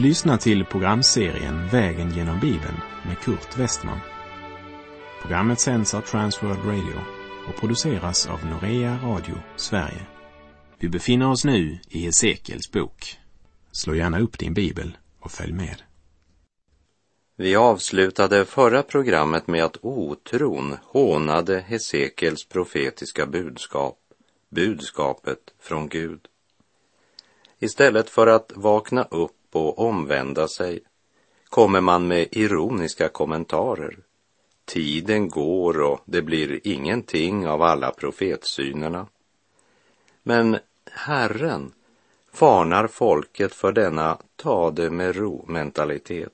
Du lyssnar till programserien Vägen genom Bibeln med Kurt Westman. Programmet sänds av Transworld Radio och produceras av Norea Radio Sverige. Vi befinner oss nu i Hesekiels bok. Slå gärna upp din bibel och följ med. Vi avslutade förra programmet med att otron hånade Hesekiels profetiska budskap, budskapet från Gud. Istället för att vakna upp och omvända sig kommer man med ironiska kommentarer. Tiden går och det blir ingenting av alla profetsynerna. Men Herren varnar folket för denna ta det med ro-mentalitet.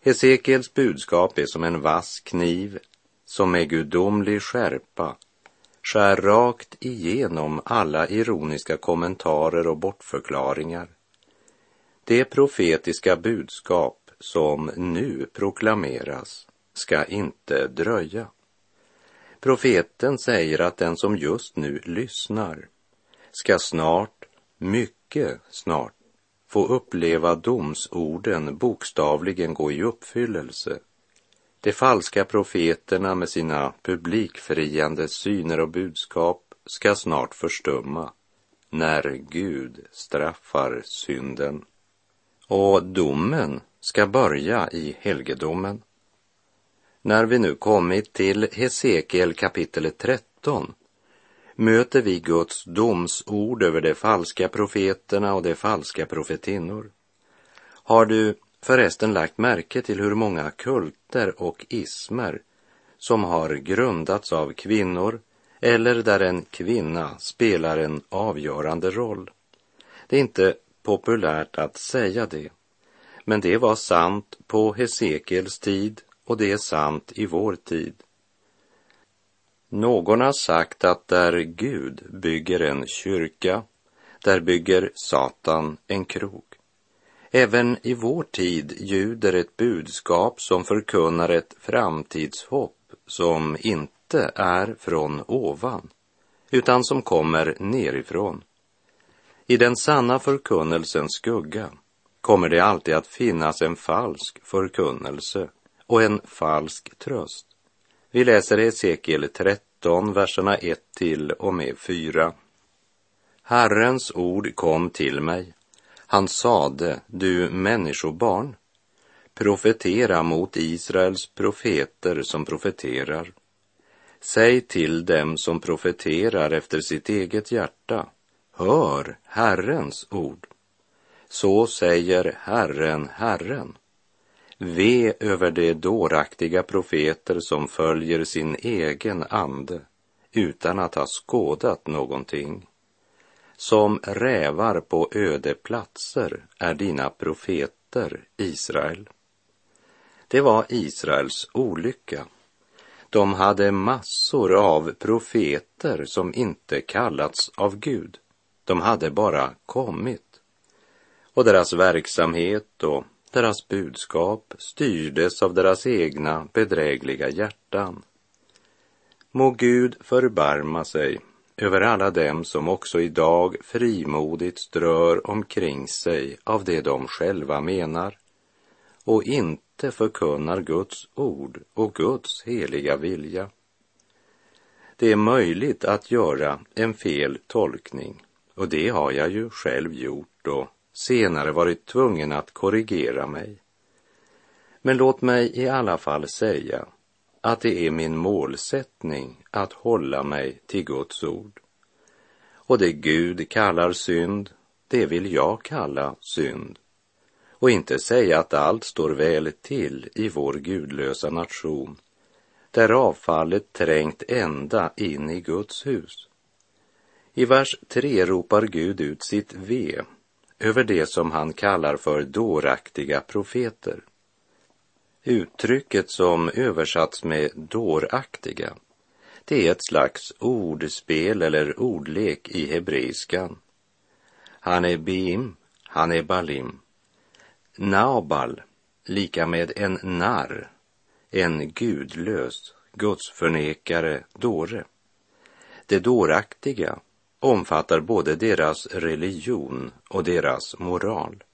Hesekiels budskap är som en vass kniv som med gudomlig skärpa skär rakt igenom alla ironiska kommentarer och bortförklaringar. Det profetiska budskap som nu proklameras ska inte dröja. Profeten säger att den som just nu lyssnar ska snart, mycket snart, få uppleva domsorden bokstavligen gå i uppfyllelse. De falska profeterna med sina publikfriande syner och budskap ska snart förstumma när Gud straffar synden. Och domen ska börja i helgedomen. När vi nu kommit till Hesekiel kapitel 13 möter vi Guds domsord över de falska profeterna och de falska profetinnor. Har du förresten lagt märke till hur många kulter och ismer som har grundats av kvinnor eller där en kvinna spelar en avgörande roll? Det är inte populärt att säga det, men det var sant på Hesekiels tid och det är sant i vår tid. Någon har sagt att där Gud bygger en kyrka, där bygger Satan en krog. Även i vår tid ljuder ett budskap som förkunnar ett framtidshopp som inte är från ovan, utan som kommer nerifrån. I den sanna förkunnelsens skugga kommer det alltid att finnas en falsk förkunnelse och en falsk tröst. Vi läser Hesekiel 13, verserna 1 till och med 4. Herrens ord kom till mig. Han sade, du människobarn, profetera mot Israels profeter som profeterar. Säg till dem som profeterar efter sitt eget hjärta, hör Herrens ord. Så säger Herren, Herren. Ve över de dåraktiga profeter som följer sin egen ande utan att ha skådat någonting. Som rävar på öde platser är dina profeter, Israel. Det var Israels olycka. De hade massor av profeter som inte kallats av Gud. De hade bara kommit. Och deras verksamhet och deras budskap styrdes av deras egna bedrägliga hjärtan. Må Gud förbarma sig över alla dem som också idag frimodigt strör omkring sig av det de själva menar och inte förkunnar Guds ord och Guds heliga vilja. Det är möjligt att göra en fel tolkning och det har jag ju själv gjort och senare varit tvungen att korrigera mig. Men låt mig i alla fall säga att det är min målsättning att hålla mig till Guds ord. Och det Gud kallar synd, det vill jag kalla synd. Och inte säga att allt står väl till i vår gudlösa nation, där avfallet trängt ända in i Guds hus. I vers 3 ropar Gud ut sitt ve över det som han kallar för dåraktiga profeter. Uttrycket som översatts med dåraktiga, det är ett slags ordspel eller ordlek i hebreiskan. Han är Bim, han är Balim. Naobal, lika med en narr, en gudlös, gudsförnekare, dåre. Det dåraktiga, omfattar både deras religion och deras moral.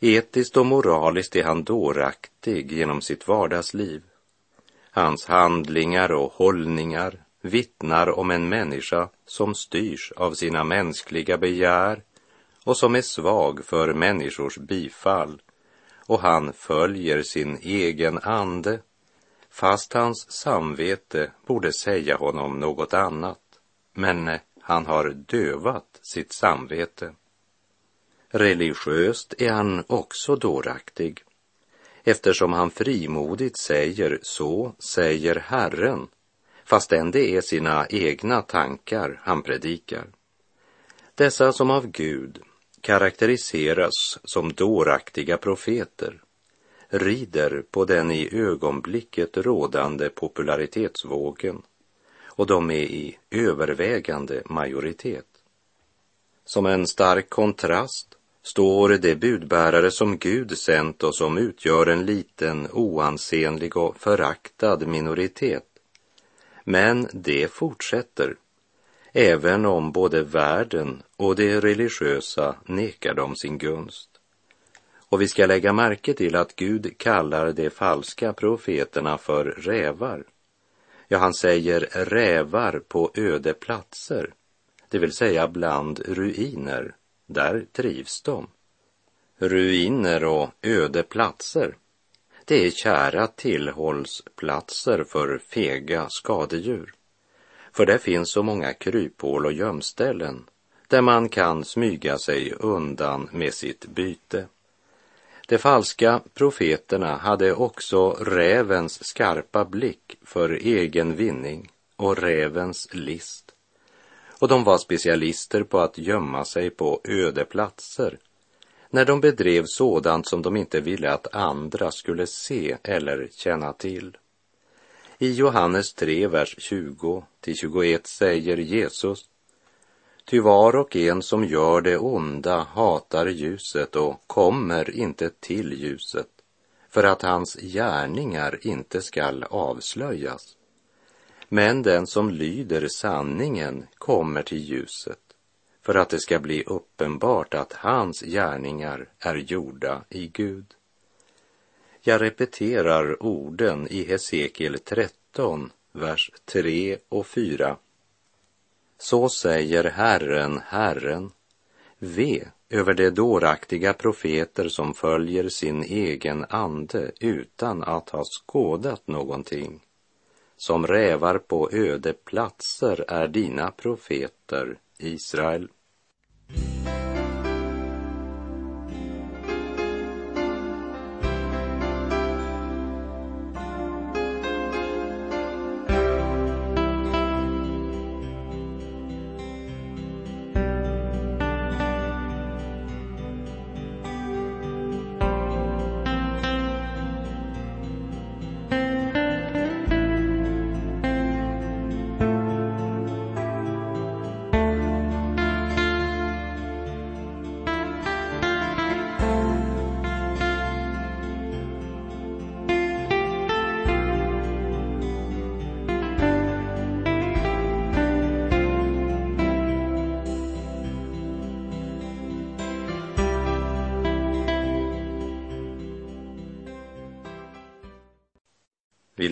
Etiskt och moraliskt är han dåraktig genom sitt vardagsliv. Hans handlingar och hållningar vittnar om en människa som styrs av sina mänskliga begär och som är svag för människors bifall och han följer sin egen ande fast hans samvete borde säga honom något annat. Men han har dövat sitt samvete. Religiöst är han också dåraktig eftersom han frimodigt säger så säger Herren fastän det är sina egna tankar han predikar. Dessa som av Gud karaktäriseras som dåraktiga profeter rider på den i ögonblicket rådande popularitetsvågen och de är i övervägande majoritet. Som en stark kontrast står de budbärare som Gud sänt och som utgör en liten oansenlig och föraktad minoritet. Men det fortsätter, även om både världen och de religiösa nekar dem sin gunst. Och vi ska lägga märke till att Gud kallar de falska profeterna för rävar. Ja, han säger rävar på öde platser, det vill säga bland ruiner. Där trivs de. Ruiner och öde platser, det är kära tillhållsplatser för fega skadedjur. För där finns så många kryphål och gömställen där man kan smyga sig undan med sitt byte. De falska profeterna hade också rävens skarpa blick för egen vinning och rävens list. Och de var specialister på att gömma sig på öde platser när de bedrev sådant som de inte ville att andra skulle se eller känna till. I Johannes 3, vers 20 till 21 säger Jesus Ty var och en som gör det onda hatar ljuset och kommer inte till ljuset för att hans gärningar inte skall avslöjas. Men den som lyder sanningen kommer till ljuset för att det ska bli uppenbart att hans gärningar är gjorda i Gud. Jag repeterar orden i Hesekiel 13, vers 3 och 4 så säger Herren, Herren, ve över de dåraktiga profeter som följer sin egen ande utan att ha skådat någonting. Som rävar på öde platser är dina profeter, Israel.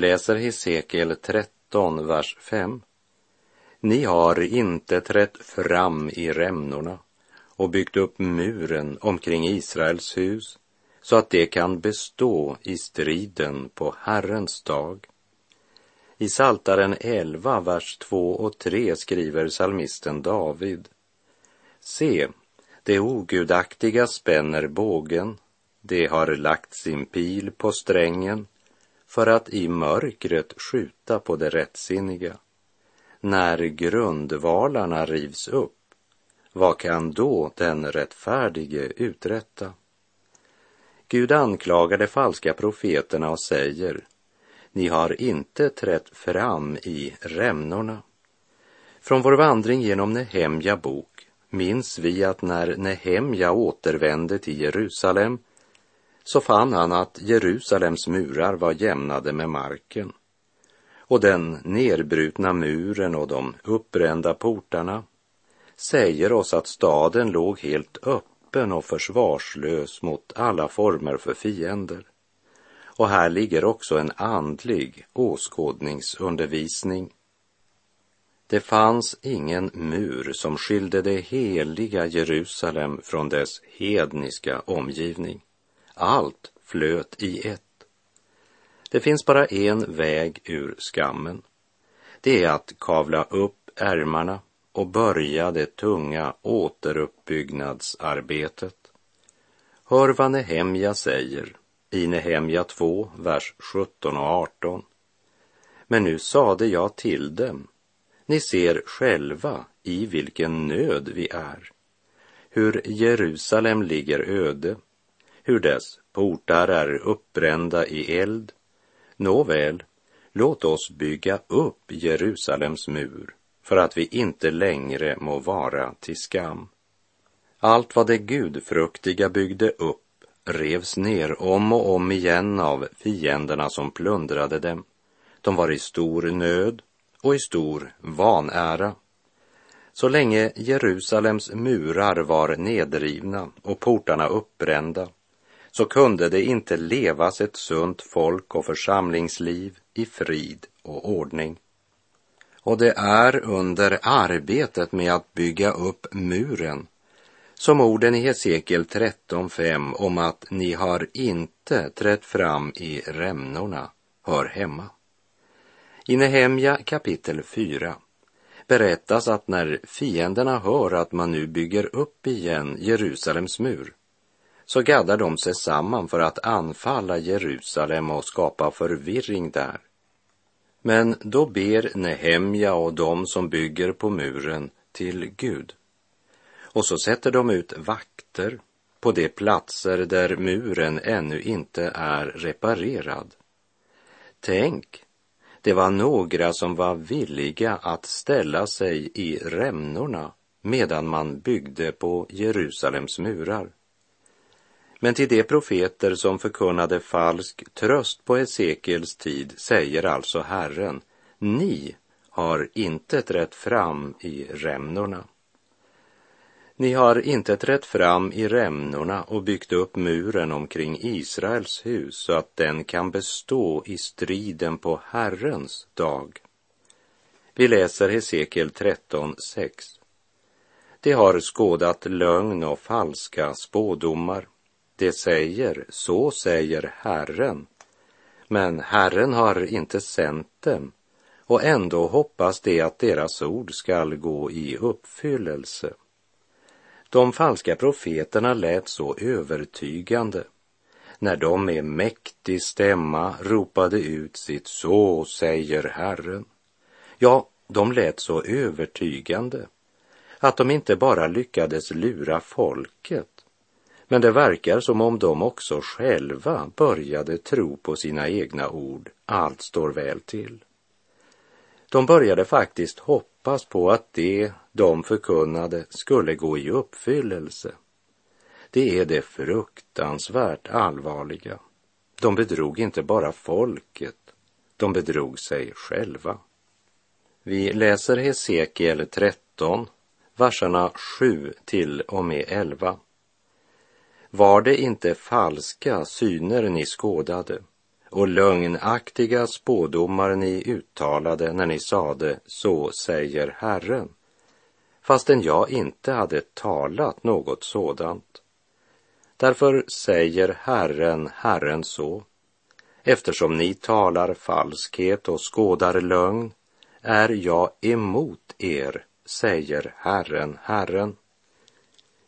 Läser Hesekiel 13, vers 5. Ni har inte trätt fram i rämnorna och byggt upp muren omkring Israels hus så att det kan bestå i striden på Herrens dag. I Saltaren 11, vers 2 och 3 skriver salmisten David. Se, det ogudaktiga spänner bågen, det har lagt sin pil på strängen för att i mörkret skjuta på det rättsinniga. När grundvalarna rivs upp, vad kan då den rättfärdige uträtta? Gud anklagar de falska profeterna och säger, ni har inte trätt fram i rämnorna. Från vår vandring genom Nehemja bok minns vi att när Nehemja återvände till Jerusalem så fann han att Jerusalems murar var jämnade med marken och den nerbrutna muren och de uppbrända portarna säger oss att staden låg helt öppen och försvarslös mot alla former för fiender. Och här ligger också en andlig åskådningsundervisning. Det fanns ingen mur som skilde det heliga Jerusalem från dess hedniska omgivning. Allt flöt i ett. Det finns bara en väg ur skammen. Det är att kavla upp ärmarna och börja det tunga återuppbyggnadsarbetet. Hör vad Nehemja säger i Nehemja 2, vers 17 och 18. Men nu sade jag till dem, ni ser själva i vilken nöd vi är, hur Jerusalem ligger öde, hur dess portar är uppbrända i eld. Nåväl, låt oss bygga upp Jerusalems mur för att vi inte längre må vara till skam. Allt vad det gudfruktiga byggde upp revs ner om och om igen av fienderna som plundrade dem. De var i stor nöd och i stor vanära. Så länge Jerusalems murar var nedrivna och portarna uppbrända så kunde det inte levas ett sunt folk och församlingsliv i frid och ordning. Och det är under arbetet med att bygga upp muren som orden i Hesekiel 13.5 om att ni har inte trätt fram i rämnorna hör hemma. I Nehemja kapitel 4 berättas att när fienderna hör att man nu bygger upp igen Jerusalems mur så gaddar de sig samman för att anfalla Jerusalem och skapa förvirring där. Men då ber Nehemja och de som bygger på muren till Gud. Och så sätter de ut vakter på de platser där muren ännu inte är reparerad. Tänk, det var några som var villiga att ställa sig i rämnorna medan man byggde på Jerusalems murar. Men till de profeter som förkunnade falsk tröst på Hesekiels tid säger alltså Herren, ni har inte trätt fram i rämnorna. Ni har inte trätt fram i rämnorna och byggt upp muren omkring Israels hus så att den kan bestå i striden på Herrens dag. Vi läser Hesekiel 13.6. De har skådat lögn och falska spådomar de säger, så säger Herren. Men Herren har inte sänt dem och ändå hoppas de att deras ord skall gå i uppfyllelse. De falska profeterna lät så övertygande när de med mäktig stämma ropade ut sitt så säger Herren. Ja, de lät så övertygande att de inte bara lyckades lura folket men det verkar som om de också själva började tro på sina egna ord. Allt står väl till. De började faktiskt hoppas på att det de förkunnade skulle gå i uppfyllelse. Det är det fruktansvärt allvarliga. De bedrog inte bara folket, de bedrog sig själva. Vi läser Hesekiel 13, verserna 7 till och med 11. Var det inte falska syner ni skådade och lögnaktiga spådomar ni uttalade när ni sade så säger Herren, fastän jag inte hade talat något sådant. Därför säger Herren, Herren så, eftersom ni talar falskhet och skådar lögn, är jag emot er, säger Herren, Herren.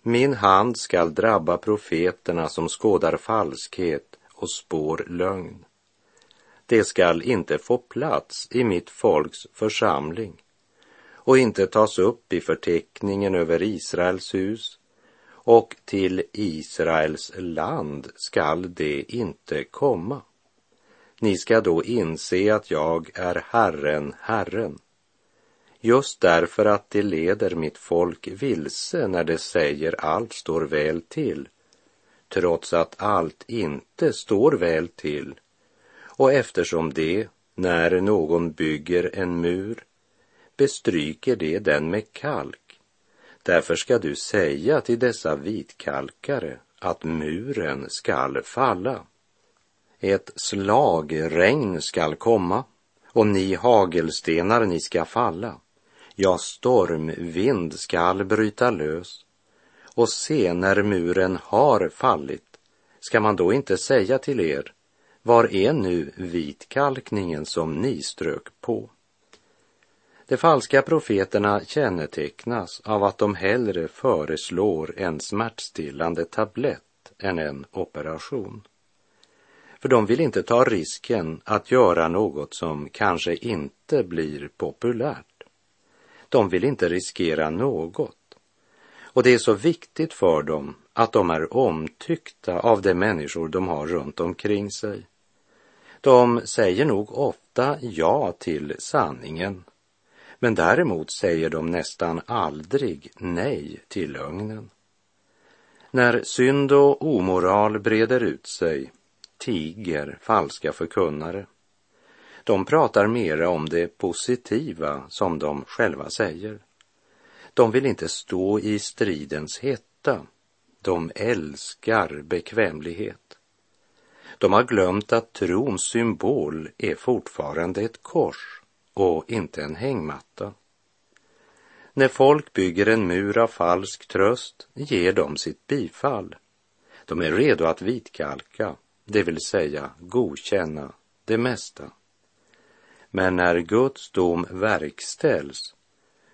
Min hand skall drabba profeterna som skådar falskhet och spår lögn. Det skall inte få plats i mitt folks församling och inte tas upp i förteckningen över Israels hus och till Israels land skall det inte komma. Ni ska då inse att jag är Herren, Herren just därför att det leder mitt folk vilse när det säger allt står väl till, trots att allt inte står väl till. Och eftersom det, när någon bygger en mur, bestryker det den med kalk, Därför ska du säga till dessa vitkalkare att muren skall falla. Ett slagregn skall komma och ni hagelstenar, ni ska falla. Ja, stormvind skall bryta lös. Och se, när muren har fallit, ska man då inte säga till er, var är nu vitkalkningen som ni strök på? De falska profeterna kännetecknas av att de hellre föreslår en smärtstillande tablett än en operation. För de vill inte ta risken att göra något som kanske inte blir populärt. De vill inte riskera något. Och det är så viktigt för dem att de är omtyckta av de människor de har runt omkring sig. De säger nog ofta ja till sanningen men däremot säger de nästan aldrig nej till lögnen. När synd och omoral breder ut sig tiger falska förkunnare. De pratar mera om det positiva som de själva säger. De vill inte stå i stridens hetta. De älskar bekvämlighet. De har glömt att trons symbol är fortfarande ett kors och inte en hängmatta. När folk bygger en mur av falsk tröst ger de sitt bifall. De är redo att vitkalka, det vill säga godkänna det mesta. Men när Guds dom verkställs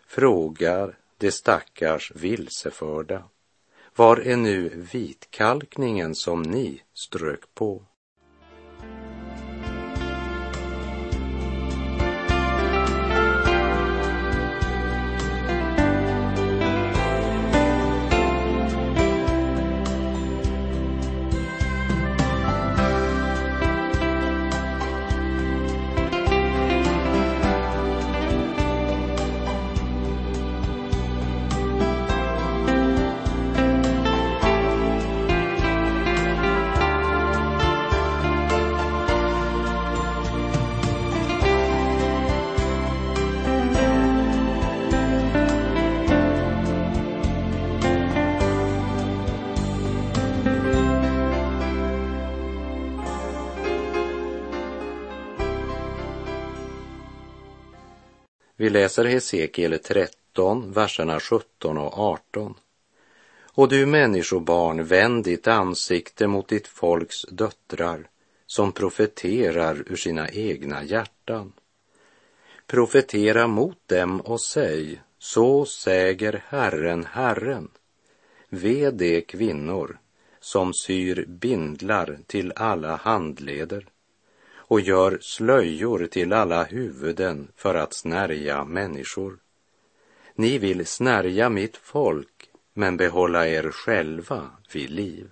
frågar de stackars vilseförda, var är nu vitkalkningen som ni strök på? Vi läser Hesekiel 13, verserna 17 och 18. Och du människobarn, vänd ditt ansikte mot ditt folks döttrar som profeterar ur sina egna hjärtan. Profetera mot dem och säg, så säger Herren, Herren. Ve de kvinnor som syr bindlar till alla handleder och gör slöjor till alla huvuden för att snärja människor. Ni vill snärja mitt folk, men behålla er själva vid liv.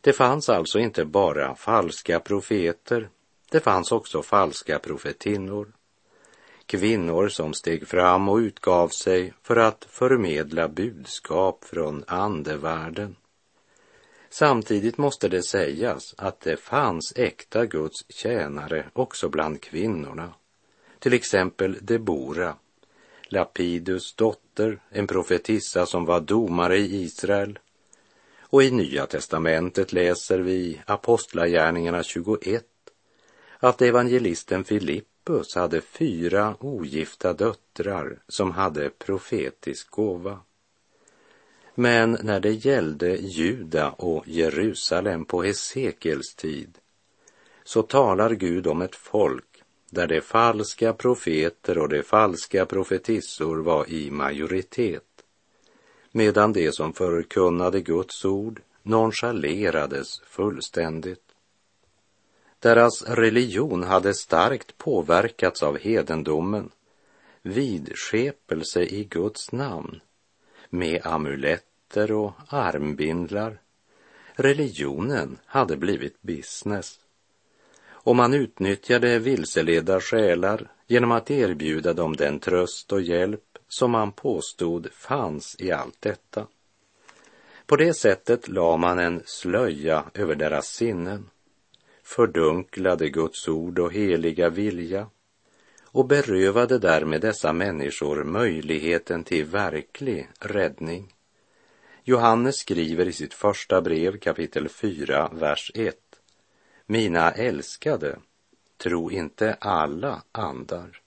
Det fanns alltså inte bara falska profeter, det fanns också falska profetinnor. Kvinnor som steg fram och utgav sig för att förmedla budskap från andevärlden. Samtidigt måste det sägas att det fanns äkta Guds tjänare också bland kvinnorna. Till exempel Debora, Lapidus dotter, en profetissa som var domare i Israel. Och i Nya testamentet läser vi Apostlagärningarna 21 att evangelisten Filippus hade fyra ogifta döttrar som hade profetisk gåva. Men när det gällde Juda och Jerusalem på Hesekels tid så talar Gud om ett folk där de falska profeter och de falska profetissor var i majoritet medan de som förkunnade Guds ord nonchalerades fullständigt. Deras religion hade starkt påverkats av hedendomen, vidskepelse i Guds namn, med amuletter och armbindlar. Religionen hade blivit business. Och man utnyttjade vilseledda själar genom att erbjuda dem den tröst och hjälp som man påstod fanns i allt detta. På det sättet la man en slöja över deras sinnen, fördunklade Guds ord och heliga vilja och berövade därmed dessa människor möjligheten till verklig räddning. Johannes skriver i sitt första brev kapitel 4, vers 1. Mina älskade, tro inte alla andar,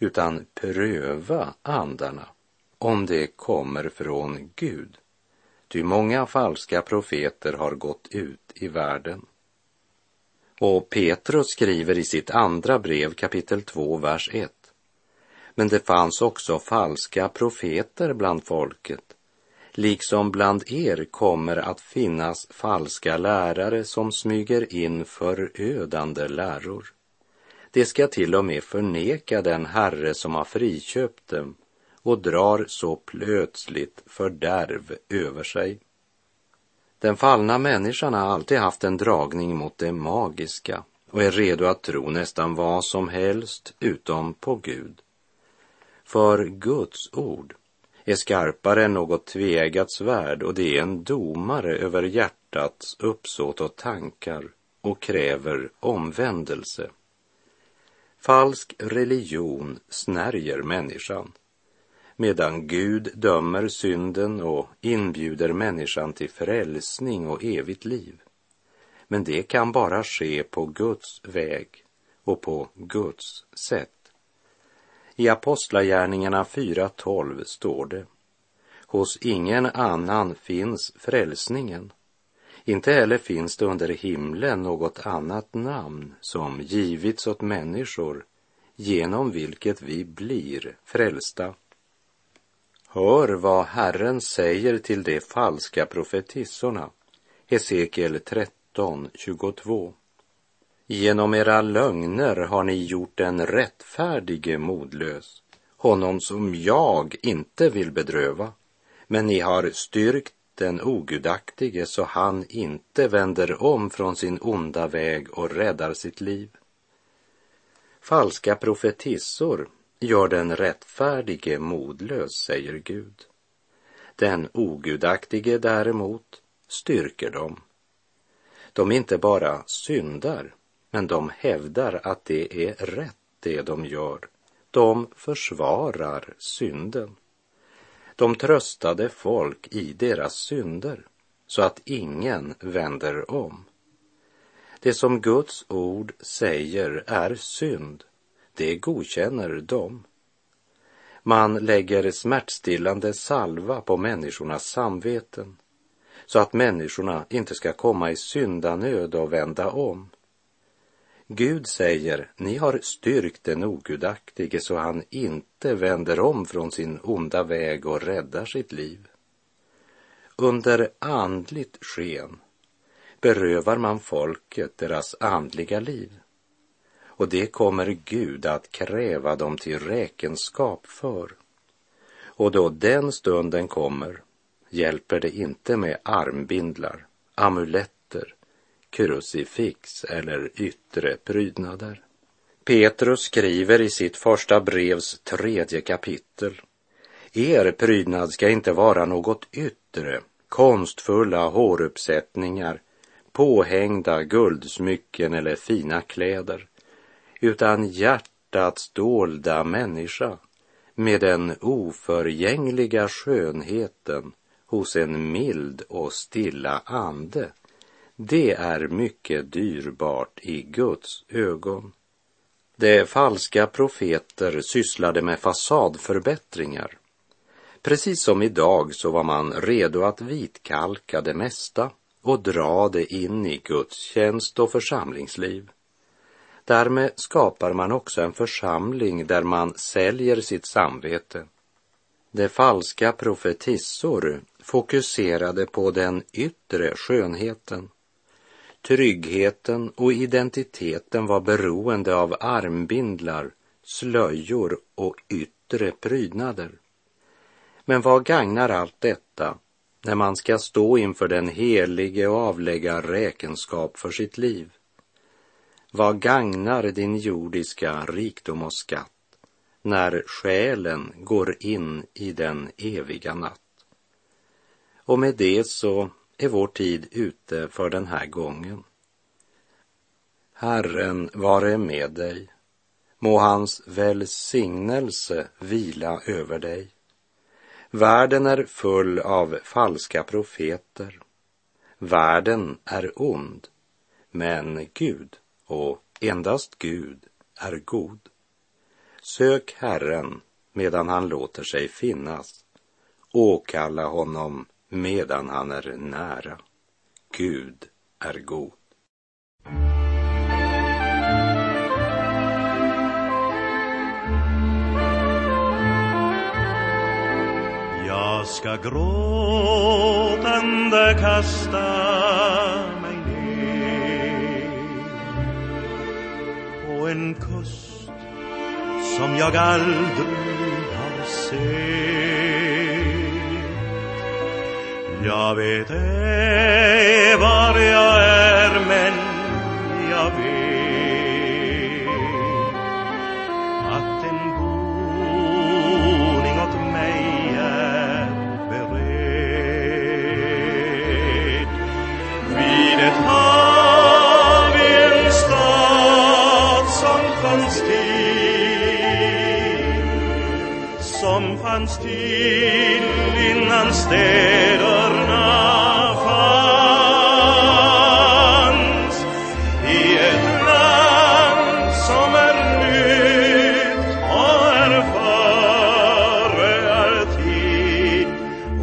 utan pröva andarna om det kommer från Gud. Ty många falska profeter har gått ut i världen. Och Petrus skriver i sitt andra brev kapitel 2, vers 1. Men det fanns också falska profeter bland folket. Liksom bland er kommer att finnas falska lärare som smyger in förödande läror. De ska till och med förneka den Herre som har friköpt dem och drar så plötsligt fördärv över sig. Den fallna människan har alltid haft en dragning mot det magiska och är redo att tro nästan vad som helst utom på Gud. För Guds ord är skarpare än något tvegat svärd och det är en domare över hjärtats uppsåt och tankar och kräver omvändelse. Falsk religion snärjer människan medan Gud dömer synden och inbjuder människan till frälsning och evigt liv. Men det kan bara ske på Guds väg och på Guds sätt. I Apostlagärningarna 4.12 står det Hos ingen annan finns frälsningen. Inte heller finns det under himlen något annat namn som givits åt människor genom vilket vi blir frälsta. Hör vad Herren säger till de falska profetissorna. Hesekiel 13, 22. Genom era lögner har ni gjort den rättfärdige modlös, honom som jag inte vill bedröva. Men ni har styrkt den ogudaktige så han inte vänder om från sin onda väg och räddar sitt liv. Falska profetissor gör den rättfärdige modlös, säger Gud. Den ogudaktige däremot styrker dem. De inte bara syndar, men de hävdar att det är rätt det de gör. De försvarar synden. De tröstade folk i deras synder så att ingen vänder om. Det som Guds ord säger är synd det godkänner de. Man lägger smärtstillande salva på människornas samveten så att människorna inte ska komma i syndanöd och vända om. Gud säger, ni har styrkt den ogudaktige så han inte vänder om från sin onda väg och räddar sitt liv. Under andligt sken berövar man folket deras andliga liv och det kommer Gud att kräva dem till räkenskap för. Och då den stunden kommer hjälper det inte med armbindlar, amuletter, krucifix eller yttre prydnader. Petrus skriver i sitt första brevs tredje kapitel. Er prydnad ska inte vara något yttre, konstfulla håruppsättningar, påhängda guldsmycken eller fina kläder utan hjärtats dolda människa med den oförgängliga skönheten hos en mild och stilla ande. Det är mycket dyrbart i Guds ögon. De falska profeter sysslade med fasadförbättringar. Precis som idag så var man redo att vitkalka det mesta och dra det in i Guds tjänst och församlingsliv. Därmed skapar man också en församling där man säljer sitt samvete. De falska profetissor fokuserade på den yttre skönheten. Tryggheten och identiteten var beroende av armbindlar, slöjor och yttre prydnader. Men vad gagnar allt detta när man ska stå inför den helige och avlägga räkenskap för sitt liv? Vad gagnar din jordiska rikdom och skatt när själen går in i den eviga natt? Och med det så är vår tid ute för den här gången. Herren vare med dig. Må hans välsignelse vila över dig. Världen är full av falska profeter. Världen är ond, men Gud och endast Gud är god. Sök Herren medan han låter sig finnas. Åkalla honom medan han är nära. Gud är god. Jag ska gråtande kasta en kust som jag aldrig har sett. Jag vet ej var jag Still innan städerna fanns. I ett land som är nytt och är före all tid.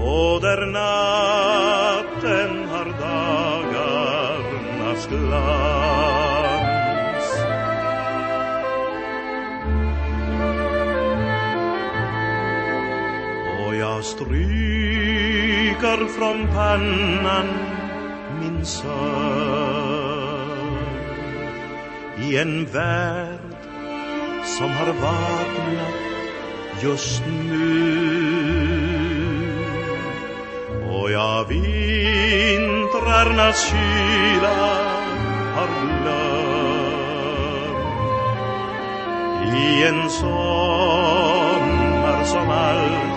Och där natten har dagarnas glans. Stryker från pannan min sorg. I en värld som har vaknat just nu. Och jag vintrarnas kyla har glömt. I en sommar som aldrig